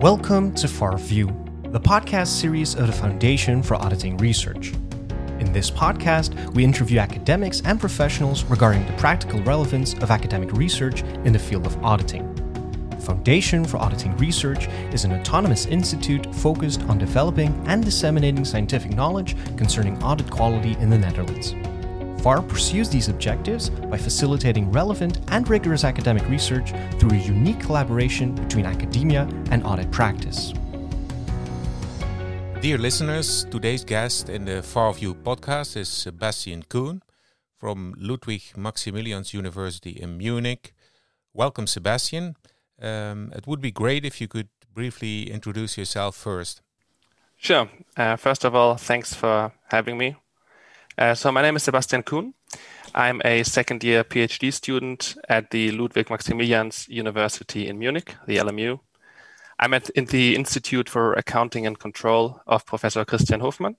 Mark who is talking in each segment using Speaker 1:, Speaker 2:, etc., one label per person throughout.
Speaker 1: Welcome to Far View, the podcast series of the Foundation for Auditing Research. In this podcast, we interview academics and professionals regarding the practical relevance of academic research in the field of auditing. The Foundation for Auditing Research is an autonomous institute focused on developing and disseminating scientific knowledge concerning audit quality in the Netherlands. FAR pursues these objectives by facilitating relevant and rigorous academic research through a unique collaboration between academia and audit practice.
Speaker 2: Dear listeners, today's guest in the FarView podcast is Sebastian Kuhn from Ludwig Maximilians University in Munich. Welcome, Sebastian. Um, it would be great if you could briefly introduce yourself first.
Speaker 3: Sure. Uh, first of all, thanks for having me. Uh, so my name is Sebastian Kuhn. I'm a second year PhD student at the Ludwig Maximilians University in Munich, the LMU. I'm at in the Institute for Accounting and Control of Professor Christian Hofmann.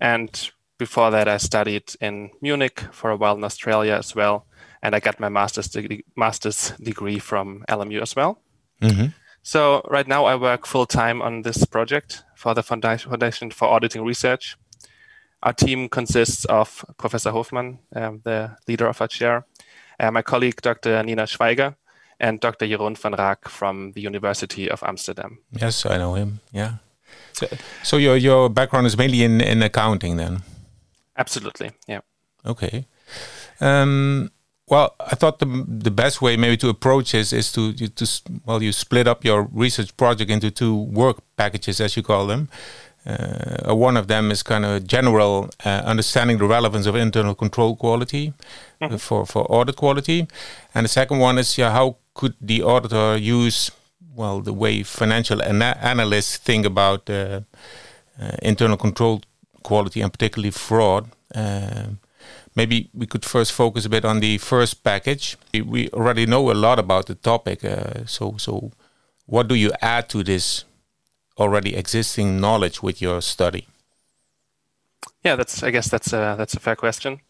Speaker 3: And before that, I studied in Munich for a while in Australia as well. And I got my master's degree, master's degree from LMU as well. Mm-hmm. So right now I work full time on this project for the Foundation for Auditing Research, our team consists of Professor Hofmann, um, the leader of our chair, uh, my colleague Dr. Nina Schweiger, and Dr. Jeroen van Raak from the University of Amsterdam.
Speaker 2: Yes, I know him. Yeah. So, so your your background is mainly in in accounting then.
Speaker 3: Absolutely. Yeah.
Speaker 2: Okay. Um, well, I thought the the best way maybe to approach this is to to well you split up your research project into two work packages as you call them. Uh, one of them is kind of general uh, understanding the relevance of internal control quality mm -hmm. for, for audit quality. And the second one is yeah, how could the auditor use well the way financial ana analysts think about uh, internal control quality and particularly fraud. maybe we could first focus a bit on the first package. We already know a lot about the topic, so so what do you add to this already existing knowledge with your study?
Speaker 3: Yeah, that's I guess that's a that's a fair question.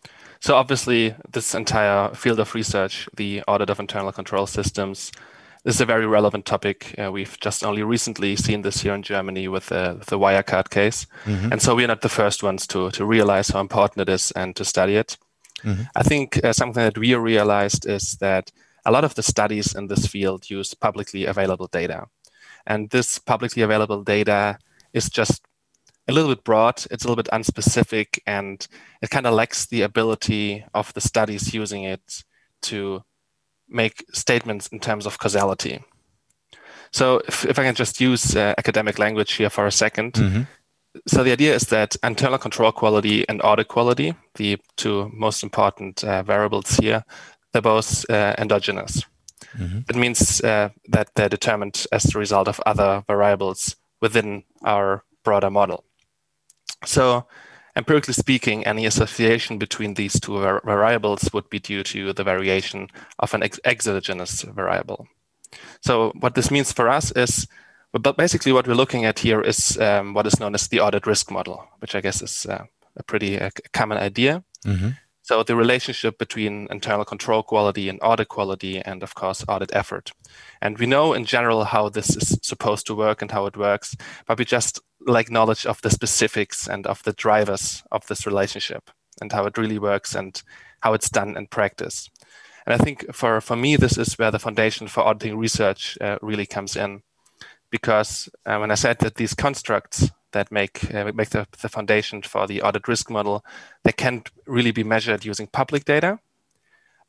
Speaker 3: So obviously, this entire field of research, the audit of internal control systems, is a very relevant topic. Uh, we've just only recently seen this here in Germany with the, the Wirecard case, mm-hmm. and so we're not the first ones to to realize how important it is and to study it. Mm-hmm. I think uh, something that we realized is that a lot of the studies in this field use publicly available data. And this publicly available data is just a little bit broad, it's a little bit unspecific, and it kind of lacks the ability of the studies using it to make statements in terms of causality. So, if, if I can just use uh, academic language here for a 2nd mm-hmm. So, the idea is that internal control quality and audit quality, the two most important uh, variables here, they're both uh, endogenous. Mm-hmm. It means uh, that they're determined as the result of other variables within our broader model. So, empirically speaking, any association between these two var- variables would be due to the variation of an ex- exogenous variable. So, what this means for us is but basically, what we're looking at here is um, what is known as the audit risk model, which I guess is uh, a pretty uh, common idea. Mm-hmm. So the relationship between internal control quality and audit quality, and of course, audit effort. And we know in general how this is supposed to work and how it works, but we just like knowledge of the specifics and of the drivers of this relationship and how it really works and how it's done in practice. And I think for, for me, this is where the foundation for auditing research uh, really comes in. Because uh, when I said that these constructs that make uh, make the, the foundation for the audit risk model. They can't really be measured using public data,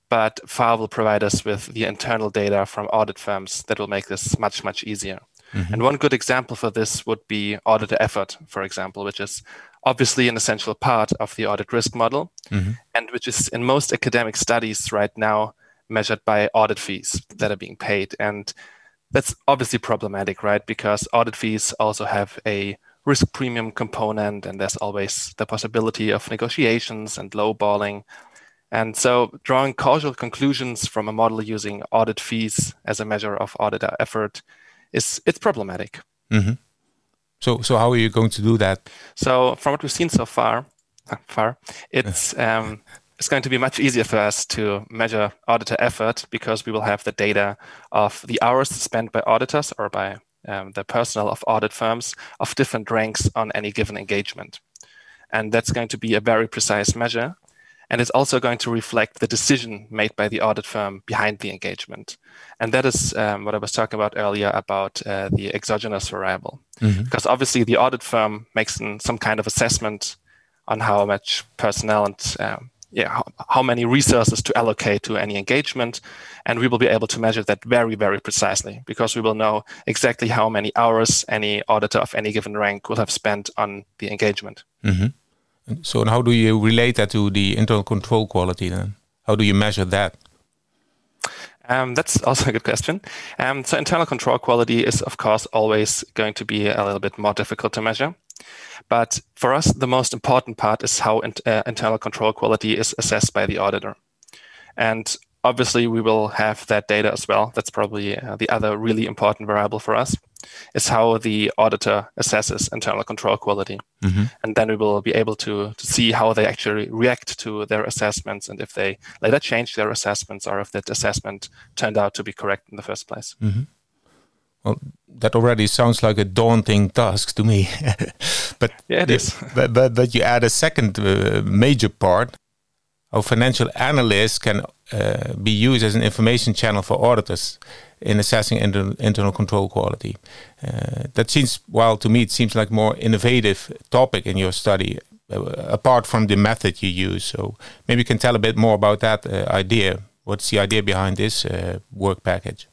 Speaker 3: but FAR will provide us with the internal data from audit firms that will make this much much easier. Mm-hmm. And one good example for this would be auditor effort, for example, which is obviously an essential part of the audit risk model, mm-hmm. and which is in most academic studies right now measured by audit fees that are being paid. And that's obviously problematic, right? Because audit fees also have a risk premium component, and there's always the possibility of negotiations and lowballing. And so, drawing causal conclusions from a model using audit fees as a measure of auditor effort is it's problematic. Mm-hmm.
Speaker 2: So, so how are you going to do that?
Speaker 3: So, from what we've seen so far, uh, far it's um, it's going to be much easier for us to measure auditor effort because we will have the data of the hours spent by auditors or by um, the personnel of audit firms of different ranks on any given engagement. And that's going to be a very precise measure. And it's also going to reflect the decision made by the audit firm behind the engagement. And that is um, what I was talking about earlier about uh, the exogenous variable. Mm-hmm. Because obviously the audit firm makes an, some kind of assessment on how much personnel and um, yeah, how, many resources to allocate to any engagement. And we will be able to measure that very, very precisely because we will know exactly how many hours any auditor of any given rank will have spent on the engagement.
Speaker 2: Mm-hmm. So, how do you relate that to the internal control quality then? How do you measure that?
Speaker 3: Um, that's also a good question. Um, so, internal control quality is, of course, always going to be a little bit more difficult to measure. But for us, the most important part is how in, uh, internal control quality is assessed by the auditor. And obviously, we will have that data as well. That's probably uh, the other really important variable for us is how the auditor assesses internal control quality. Mm-hmm. And then we will be able to, to see how they actually react to their assessments and if they later change their assessments or if that assessment turned out to be correct in the first place.
Speaker 2: Mm-hmm. Well, that already sounds like a daunting task to me.
Speaker 3: but yeah, it is.
Speaker 2: But, but, but you add a second uh, major part how financial analysts can uh, be used as an information channel for auditors in assessing inter internal control quality. Uh, that seems, well, to me, it seems like more innovative topic in your study, uh, apart from the method you use. So maybe you can tell a bit more about that uh, idea. What's the idea behind this uh, work package?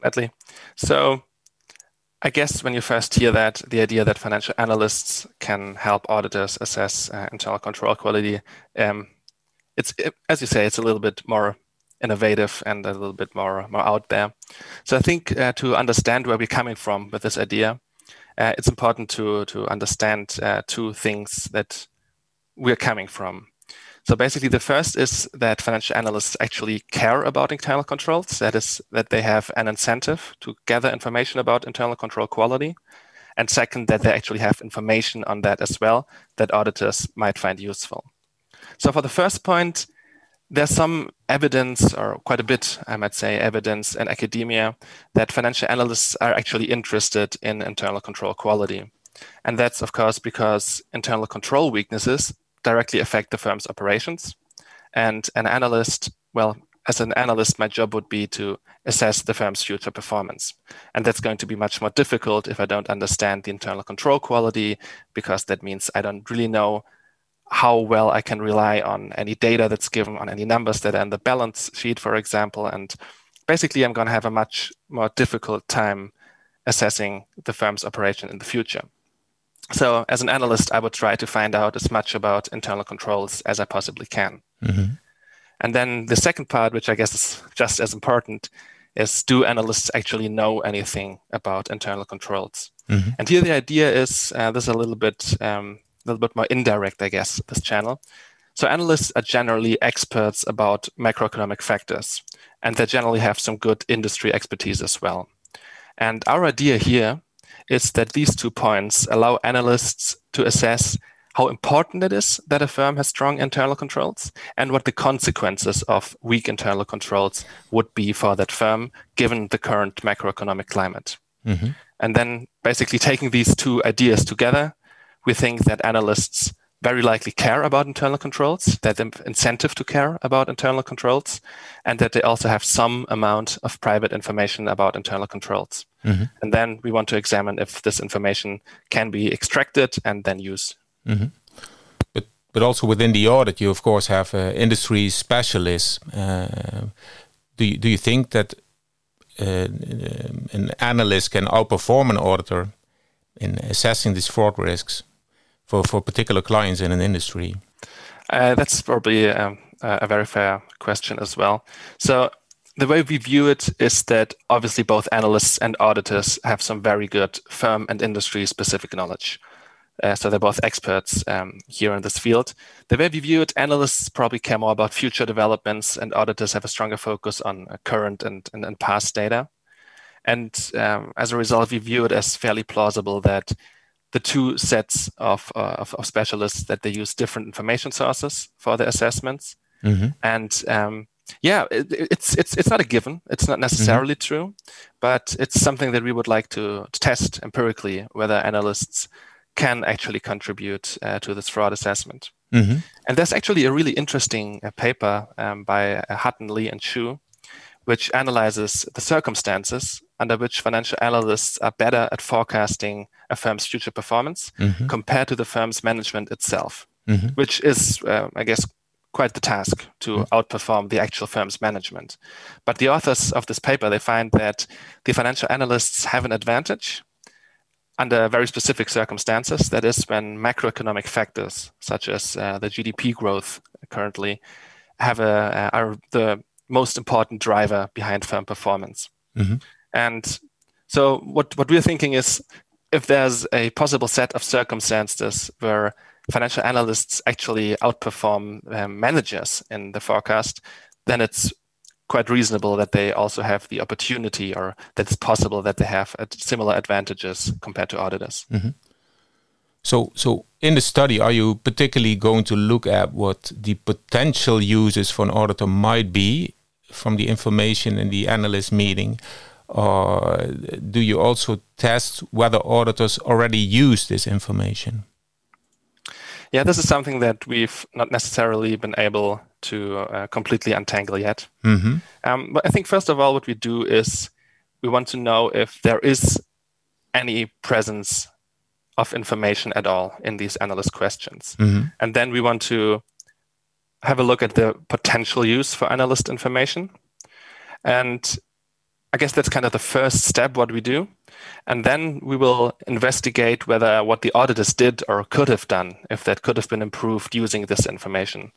Speaker 3: Gladly. So I guess when you first hear that, the idea that financial analysts can help auditors assess uh, internal control quality, um, it's it, as you say, it's a little bit more innovative and a little bit more more out there. So I think uh, to understand where we're coming from with this idea, uh, it's important to to understand uh, two things that we're coming from. So basically, the first is that financial analysts actually care about internal controls. That is, that they have an incentive to gather information about internal control quality. And second, that they actually have information on that as well that auditors might find useful. So for the first point, there's some evidence, or quite a bit, I might say, evidence in academia that financial analysts are actually interested in internal control quality. And that's, of course, because internal control weaknesses directly affect the firm's operations. And an analyst, well, as an analyst, my job would be to assess the firm's future performance. And that's going to be much more difficult if I don't understand the internal control quality, because that means I don't really know how well I can rely on any data that's given, on any numbers that are in the balance sheet, for example. And basically, I'm going to have a much more difficult time assessing the firm's operation in the future. So, as an analyst, I would try to find out as much about internal controls as I possibly can. Mm-hmm. And then the second part, which I guess is just as important, is do analysts actually know anything about internal controls? Mm-hmm. And here the idea is uh, this is a little bit um, a little bit more indirect, I guess, this channel. So analysts are generally experts about macroeconomic factors, and they generally have some good industry expertise as well. And our idea here is that these two points allow analysts to assess how important it is that a firm has strong internal controls and what the consequences of weak internal controls would be for that firm given the current macroeconomic climate. Mm-hmm. And then basically taking these two ideas together, we think that analysts very likely care about internal controls, that they incentive to care about internal controls, and that they also have some amount of private information about internal controls. Mm-hmm. And then we want to examine if this information can be extracted and then used.
Speaker 2: Mm-hmm. But but also within the audit, you of course have uh, industry specialists. Uh, do you, do you think that uh, an analyst can outperform an auditor in assessing these fraud risks? For, for particular clients in an industry?
Speaker 3: Uh, that's probably um, a very fair question as well. So the way we view it is that obviously both analysts and auditors have some very good firm and industry specific knowledge. Uh, so they're both experts um, here in this field. The way we view it, analysts probably care more about future developments, and auditors have a stronger focus on uh, current and, and, and, past data. And um, as a result, we view it as fairly plausible that the two sets of, uh, of, of, specialists that they use different information sources for their assessments. Mm-hmm. And um, yeah, it, it's it's it's not a given. It's not necessarily mm-hmm. true, but it's something that we would like to, to test empirically whether analysts can actually contribute uh, to this fraud assessment. Mm-hmm. And there's actually a really interesting uh, paper um, by uh, Hutton, Lee, and Shu, which analyzes the circumstances under which financial analysts are better at forecasting a firm's future performance mm-hmm. compared to the firm's management itself, mm-hmm. which is, uh, I guess, quite the task to mm-hmm. outperform the actual firm's management. But the authors of this paper they find that the financial analysts have an advantage under very specific circumstances. That is when macroeconomic factors such as uh, the GDP growth currently have a uh, are the most important driver behind firm performance. Mm-hmm. And so what what we're thinking is if there's a possible set of circumstances where financial analysts actually outperform um, managers in the forecast, then it's quite reasonable that they also have the opportunity or that it's possible that they have similar advantages compared to auditors. Mm-hmm.
Speaker 2: So, so in the study, are you particularly going to look at what the potential uses for an auditor might be from the information in the analyst meeting? Or do you also test whether auditors already use this information?
Speaker 3: Yeah, this is something that we've not necessarily been able to uh, completely untangle yet. Mm-hmm. Um, but I think first of all, what we do is we want to know if there is any presence of information at all in these analyst questions, mm-hmm. and then we want to have a look at the potential use for analyst information, and I guess that's kind of the first step what we do. And then we will investigate whether what the auditors did or could have done, if that could have been improved using this information.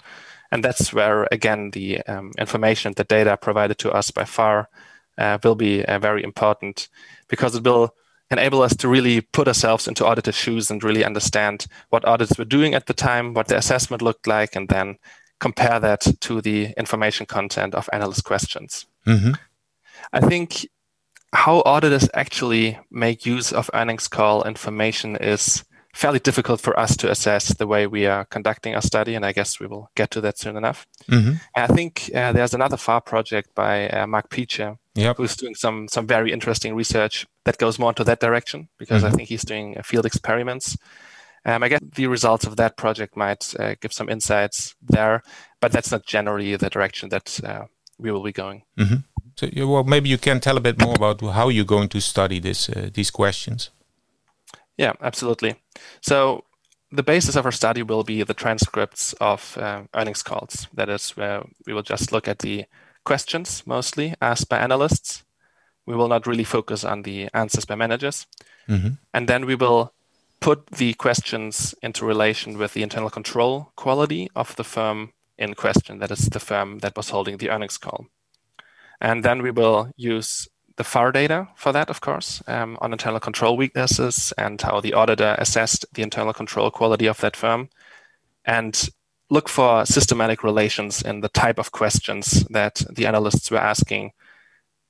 Speaker 3: And that's where, again, the um, information, the data provided to us by FAR uh, will be uh, very important because it will enable us to really put ourselves into auditors' shoes and really understand what audits were doing at the time, what the assessment looked like, and then compare that to the information content of analyst questions. Mm-hmm. I think how auditors actually make use of earnings call information is fairly difficult for us to assess the way we are conducting our study, and I guess we will get to that soon enough. Mm-hmm. I think uh, there's another FAR project by uh, Mark Peecher, yep. who's doing some some very interesting research that goes more into that direction because mm-hmm. I think he's doing uh, field experiments. Um, I guess the results of that project might uh, give some insights there, but that's not generally the direction that uh, we will be going. Mm-hmm.
Speaker 2: So, well, maybe you can tell a bit more about how you're going to study this uh, these questions.
Speaker 3: Yeah, absolutely. So the basis of our study will be the transcripts of uh, earnings calls. That is, where we will just look at the questions mostly asked by analysts. We will not really focus on the answers by managers. Mm-hmm. And then we will put the questions into relation with the internal control quality of the firm in question. That is the firm that was holding the earnings call. And then we will use the FAR data for that, of course, um, on internal control weaknesses and how the auditor assessed the internal control quality of that firm, and look for systematic relations in the type of questions that the analysts were asking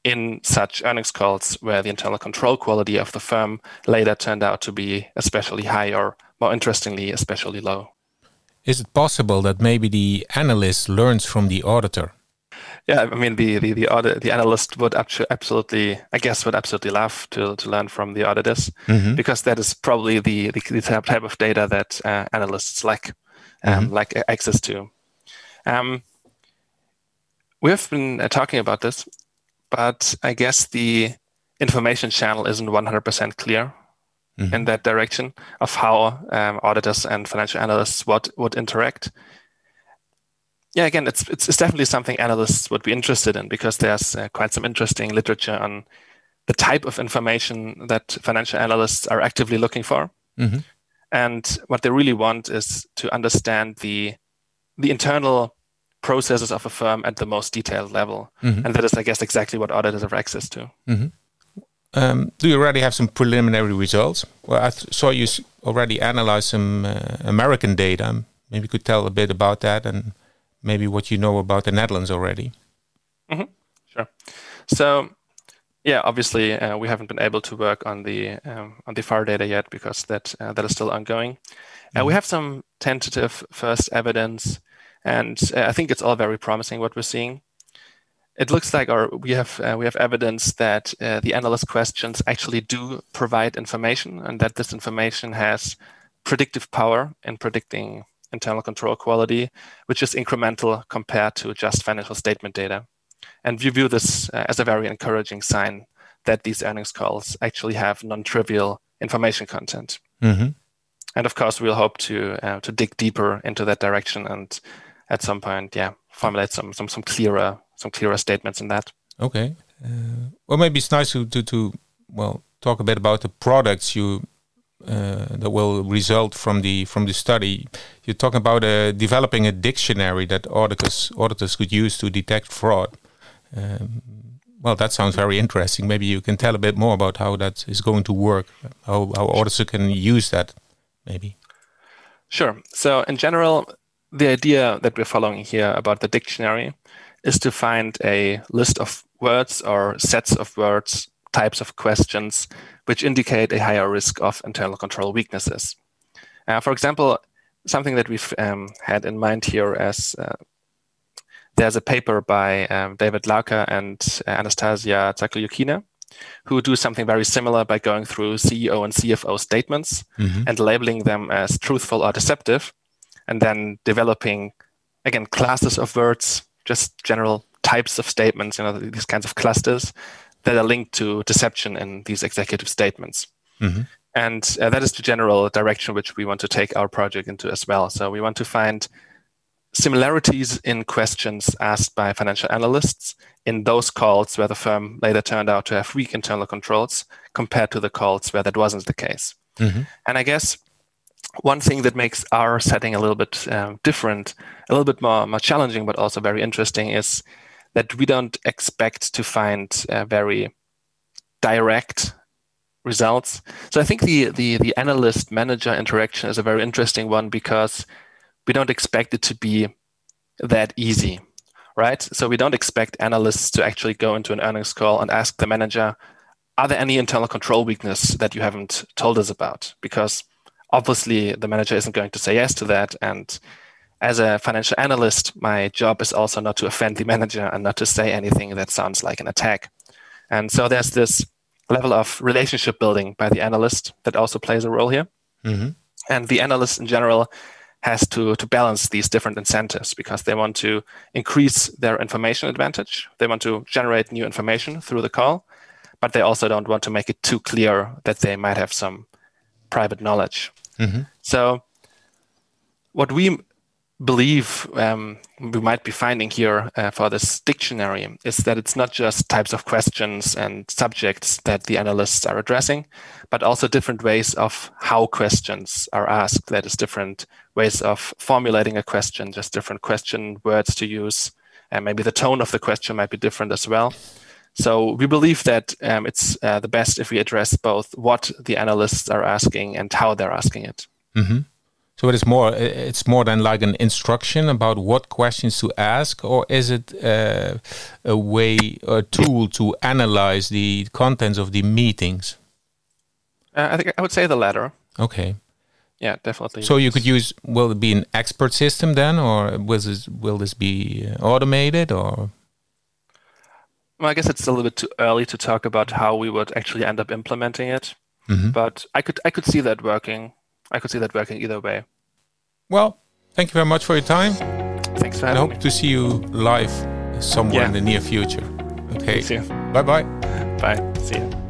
Speaker 3: in such earnings calls where the internal control quality of the firm later turned out to be especially high or more interestingly especially low
Speaker 2: is it possible that maybe the analyst learns from the auditor
Speaker 3: yeah, I mean the the the, audit, the analyst would absolutely, I guess, would absolutely love to to learn from the auditors mm-hmm. because that is probably the the, the type of data that uh, analysts like um, mm-hmm. like access to. Um, we have been uh, talking about this, but I guess the information channel isn't 100% clear mm-hmm. in that direction of how um, auditors and financial analysts would, would interact yeah, again, it's, it's, it's definitely something analysts would be interested in because there's uh, quite some interesting literature on the type of information that financial analysts are actively looking for. Mm-hmm. And what they really want is to understand the the internal processes of a firm at the most detailed level, mm-hmm. and that is, I guess, exactly what auditors have access to. Mm-hmm.
Speaker 2: Um, do you already have some preliminary results? Well, I th- saw you already analyze some uh, American data. Maybe you could tell a bit about that and maybe what you know about the Netherlands already.
Speaker 3: Mm-hmm. Sure. So, yeah, obviously uh, we haven't been able to work on the um, on the FAR data yet because that uh, that is still ongoing. Mm-hmm. Uh, we mm-hmm. have some tentative first evidence, and uh, I think it's all very promising what we're seeing. it looks like, or we have uh, we have evidence that uh, the analyst questions actually do provide information, and that this information has predictive power in predicting internal control quality, which is incremental compared to just financial statement data. And we view this uh, as a very encouraging sign that these earnings calls actually have non-trivial information content. Mm-hmm. And of course, we'll hope to uh, to dig deeper into that direction and at some point, yeah, formulate some some some clearer some clearer statements in that.
Speaker 2: Okay. Uh, well, maybe it's nice to, to to well talk a bit about the products you uh, that will result from the from the study. You're talking about uh, developing a dictionary that auditors auditors could use to detect fraud. Um, well, that sounds very interesting. Maybe you can tell a bit more about how that is going to work, how how auditors can use that, maybe.
Speaker 3: Sure. So in general, the idea that we're following here about the dictionary is to find a list of words or sets of words, types of questions, which indicate a higher risk of internal control weaknesses. Uh, for example, something that we've um, had in mind here as uh, there's a paper by um, David Larcker and Anastasia Zakolyukina who do something very similar by going through CEO and CFO statements mm-hmm. and labeling them as truthful or deceptive, and then developing, again, classes of words, just general types of statements, you know, these kinds of clusters that are linked to deception in these executive statements. Mm-hmm. And uh, that is the general direction which we want to take our project into as well. So we want to find similarities in questions asked by financial analysts in those calls where the firm later turned out to have weak internal controls compared to the calls where that wasn't the case. Mm-hmm. And I guess one thing that makes our setting a little bit um, different, a little bit more, more challenging, but also very interesting is that we don't expect to find uh, very direct results. So I think the, the, the analyst manager interaction is a very interesting one because we don't expect it to be that easy, right? So we don't expect analysts to actually go into an earnings call and ask the manager, are there any internal control weakness that you haven't told us about? Because obviously the manager isn't going to say yes to that. And as a financial analyst, my job is also not to offend the manager and not to say anything that sounds like an attack. And so there's this level of relationship building by the analyst that also plays a role here. Mm-hmm. And the analyst in general has to, to balance these different incentives because they want to increase their information advantage. They want to generate new information through the call, but they also don't want to make it too clear that they might have some private knowledge. Mm-hmm. So, what we believe um, we might be finding here uh, for this dictionary is that it's not just types of questions and subjects that the analysts are addressing, but also different ways of how questions are asked. That is, different ways of formulating a question, just different question words to use. And maybe the tone of the question might be different as well. So we believe that um, it's uh, the best if we address both what the analysts are asking and how they're asking it. Mm-hmm.
Speaker 2: So it is more it's more than like an instruction about what questions to ask, or is it uh, a way a tool to analyze the contents of the meetings?
Speaker 3: Uh, I think I would say the latter.
Speaker 2: Okay.
Speaker 3: Yeah, definitely.
Speaker 2: So you could use will it be an expert system then, or will this will this be uh, automated or?
Speaker 3: Well, I guess it's a little bit too early to talk about how we would actually end up implementing it, mm -hmm. but I could I could see that working I could see that working either way.
Speaker 2: Well, thank you very much for your time.
Speaker 3: Thanks for having I
Speaker 2: hope
Speaker 3: me.
Speaker 2: to see you live somewhere yeah. in the near future. Okay. Bye bye.
Speaker 3: Bye. See you.